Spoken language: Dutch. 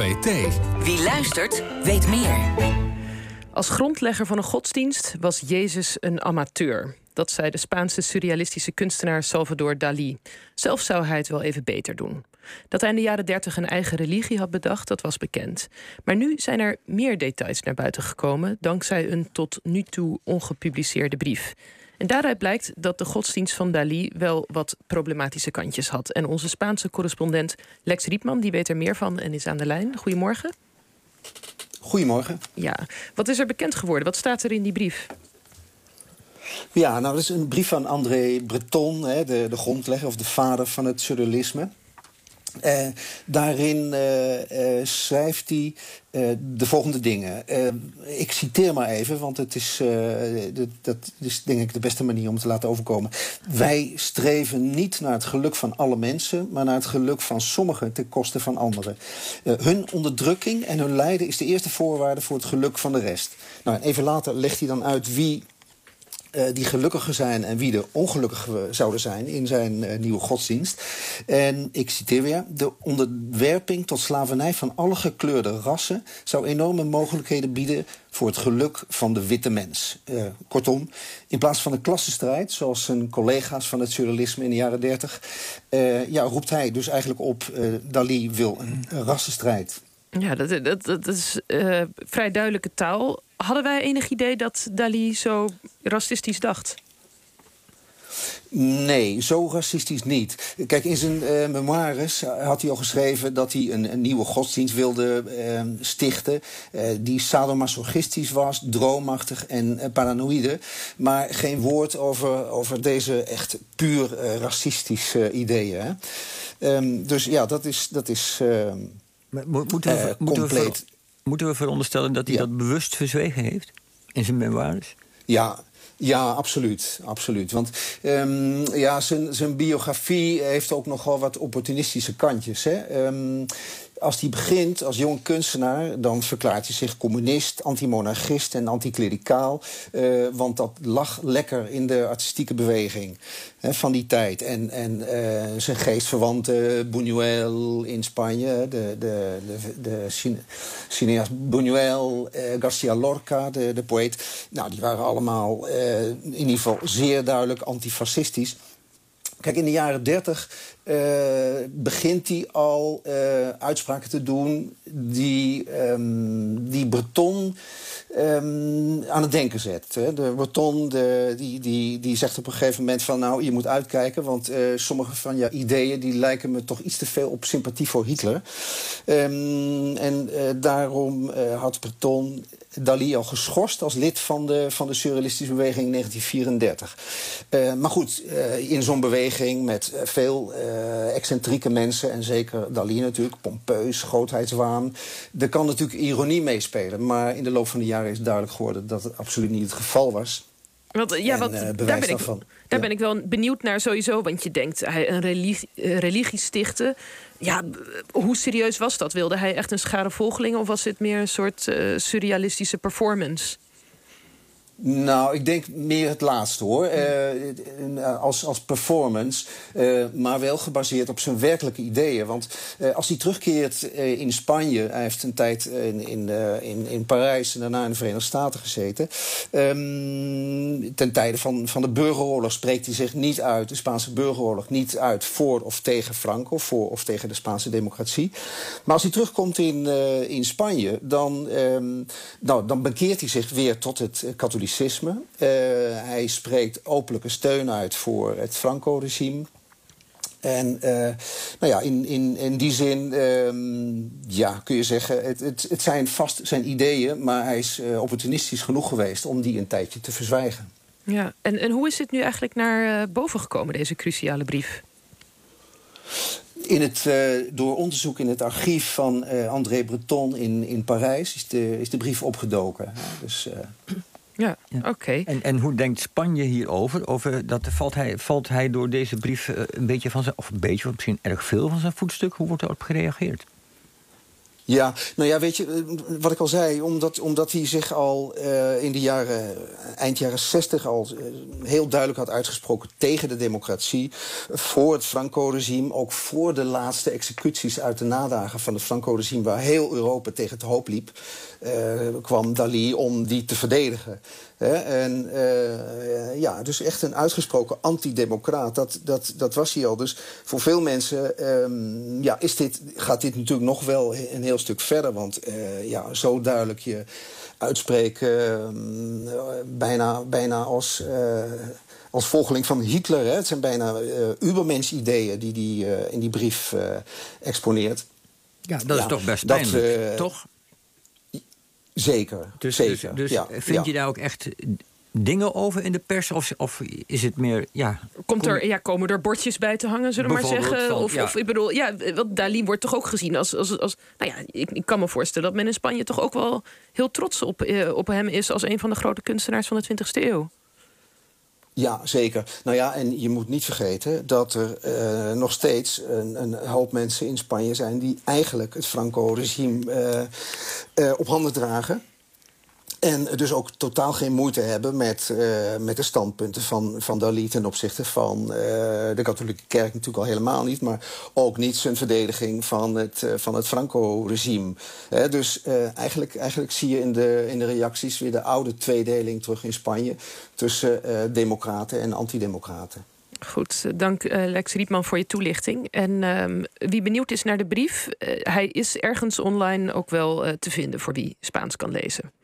OVT. Wie luistert, weet meer. Als grondlegger van een godsdienst was Jezus een amateur. Dat zei de Spaanse surrealistische kunstenaar Salvador Dali. Zelf zou hij het wel even beter doen. Dat hij in de jaren dertig een eigen religie had bedacht, dat was bekend. Maar nu zijn er meer details naar buiten gekomen, dankzij een tot nu toe ongepubliceerde brief. En daaruit blijkt dat de godsdienst van Dali wel wat problematische kantjes had. En onze Spaanse correspondent Lex Riepman, die weet er meer van en is aan de lijn. Goedemorgen. Goedemorgen. Ja, wat is er bekend geworden? Wat staat er in die brief? Ja, nou, dat is een brief van André Breton, hè, de, de grondlegger of de vader van het surrealisme. Uh, daarin uh, uh, schrijft hij de volgende dingen. ik citeer maar even, want het is, dat, is denk ik de beste manier om te laten overkomen. Wij streven niet naar het geluk van alle mensen, maar naar het geluk van sommigen ten koste van anderen. hun onderdrukking en hun lijden is de eerste voorwaarde voor het geluk van de rest. Nou, even later legt hij dan uit wie uh, die gelukkiger zijn en wie de ongelukkiger zouden zijn in zijn uh, nieuwe godsdienst. En ik citeer weer: De onderwerping tot slavernij van alle gekleurde rassen zou enorme mogelijkheden bieden voor het geluk van de witte mens. Uh, kortom, in plaats van een klassenstrijd, zoals zijn collega's van het surrealisme in de jaren dertig, ja, roept hij dus eigenlijk op: Dali wil een, een rassenstrijd. Ja, dat, dat, dat is vrij duidelijke taal. Hadden wij enig idee dat Dali zo racistisch dacht? Nee, zo racistisch niet. Kijk, in zijn uh, memoires had hij al geschreven dat hij een, een nieuwe godsdienst wilde uh, stichten. Uh, die sadomasochistisch was, droomachtig en paranoïde. Maar geen woord over, over deze echt puur racistische ideeën. Hè? Um, dus ja, dat is. Dat is ehm, moeten we, moeten compleet. We Moeten we veronderstellen dat hij dat bewust verzwegen heeft in zijn memoires? Ja, ja, absoluut. absoluut. Want um, ja, zijn, zijn biografie heeft ook nogal wat opportunistische kantjes. Hè? Um, als hij begint als jong kunstenaar, dan verklaart hij zich communist, antimonarchist en anticlericaal. Uh, want dat lag lekker in de artistieke beweging hè, van die tijd. En, en uh, zijn geestverwante Buñuel in Spanje, de, de, de, de cineast Buñuel, uh, Garcia Lorca, de, de poëet. Nou, die waren allemaal in ieder geval zeer duidelijk antifascistisch. Kijk, in de jaren dertig uh, begint hij al uh, uitspraken te doen die, um, die Breton um, aan het denken zet. De Breton de, die, die, die zegt op een gegeven moment van... nou, je moet uitkijken, want uh, sommige van je ideeën... die lijken me toch iets te veel op sympathie voor Hitler. Um, en daarom had Breton Dali al geschorst als lid van de, van de surrealistische beweging in 1934. Uh, maar goed, uh, in zo'n beweging met veel uh, excentrieke mensen... en zeker Dali natuurlijk, pompeus, grootheidswaan... er kan natuurlijk ironie meespelen. Maar in de loop van de jaren is duidelijk geworden... dat het absoluut niet het geval was. Want, ja, en, wat, daar, ben ik, daar ja. ben ik wel benieuwd naar sowieso. Want je denkt, hij een religie, religie stichten ja, hoe serieus was dat? Wilde hij echt een schare volgelingen of was het meer een soort uh, surrealistische performance? Nou, ik denk meer het laatste hoor. Uh, als, als performance. Uh, maar wel gebaseerd op zijn werkelijke ideeën. Want uh, als hij terugkeert in Spanje. Hij heeft een tijd in, in, in, in Parijs en daarna in de Verenigde Staten gezeten. Um, ten tijde van, van de burgeroorlog spreekt hij zich niet uit. De Spaanse burgeroorlog niet uit voor of tegen Franco. Voor of tegen de Spaanse democratie. Maar als hij terugkomt in, in Spanje. Dan, um, nou, dan bekeert hij zich weer tot het katholiek Uh, hij spreekt openlijke steun uit voor het Franco-regime. En uh, nou ja, in, in, in die zin um, ja, kun je zeggen, het, het, het zijn vast zijn ideeën... maar hij is uh, opportunistisch genoeg geweest om die een tijdje te verzwijgen. Ja, en, en hoe is dit nu eigenlijk naar boven gekomen, deze cruciale brief? In het, uh, door onderzoek in het archief van uh, André Breton in, in Parijs is de, is de brief opgedoken. Dus, uh, ja, oké. En, en hoe denkt Spanje hierover? Over dat, valt, hij, valt hij door deze brief een beetje van zijn, of een beetje, of misschien erg veel van zijn voetstuk? Hoe wordt erop gereageerd? Ja, nou ja, weet je, eh, wat ik al zei, omdat, omdat hij zich al uh, in de jaren, eind jaren 60 al uh, heel duidelijk had uitgesproken tegen de democratie, voor het Franco-regime, ook voor de laatste executies uit de nadagen van het Franco-regime, waar heel Europa tegen het hoop liep, kwam Dali om die te verdedigen. En ja, dus echt een uitgesproken antidemocraat, dat, dat, dat was hij al. Dus voor veel mensen um, ja, is dit, gaat dit natuurlijk nog wel een heel stuk verder. Want uh, ja, zo duidelijk je uitspreken, uh, bijna, bijna als, uh, als volgeling van Hitler. Hè. Het zijn bijna Ubermensch-ideeën die hij in die brief exponeert. Ja, dat ja, is toch best pijnlijk, toch? Zeker, dus, zeker. Dus, dus ja, vind je daar ook echt dingen over in de pers? Of, of is het meer. Ja, Komt er, ja, komen er bordjes bij te hangen, zullen we maar zeggen? of, ja. of ik bedoel, ja, want Dali wordt toch ook gezien als. als, als nou ja, ik, ik, kan me voorstellen dat men in Spanje toch ook wel heel trots op, eh, op hem is als een van de grote kunstenaars van de 20e eeuw. Ja, zeker. Nou ja, en je moet niet vergeten dat er uh, nog steeds een, een, hoop mensen in Spanje zijn die eigenlijk het Franco-regime uh, uh, op handen dragen. En dus ook totaal geen moeite hebben met, uh, met de standpunten van, van Dali ten opzichte van uh, de katholieke kerk natuurlijk al helemaal niet, maar ook niet zijn verdediging van het, uh, van het Franco-regime. dus eigenlijk, eigenlijk zie je in de, in de reacties weer de oude tweedeling terug in Spanje tussen democraten en antidemocraten. Goed, dank Lex Rietman voor je toelichting. En uh, wie benieuwd is naar de brief, hij is ergens online ook wel te vinden voor wie Spaans kan lezen.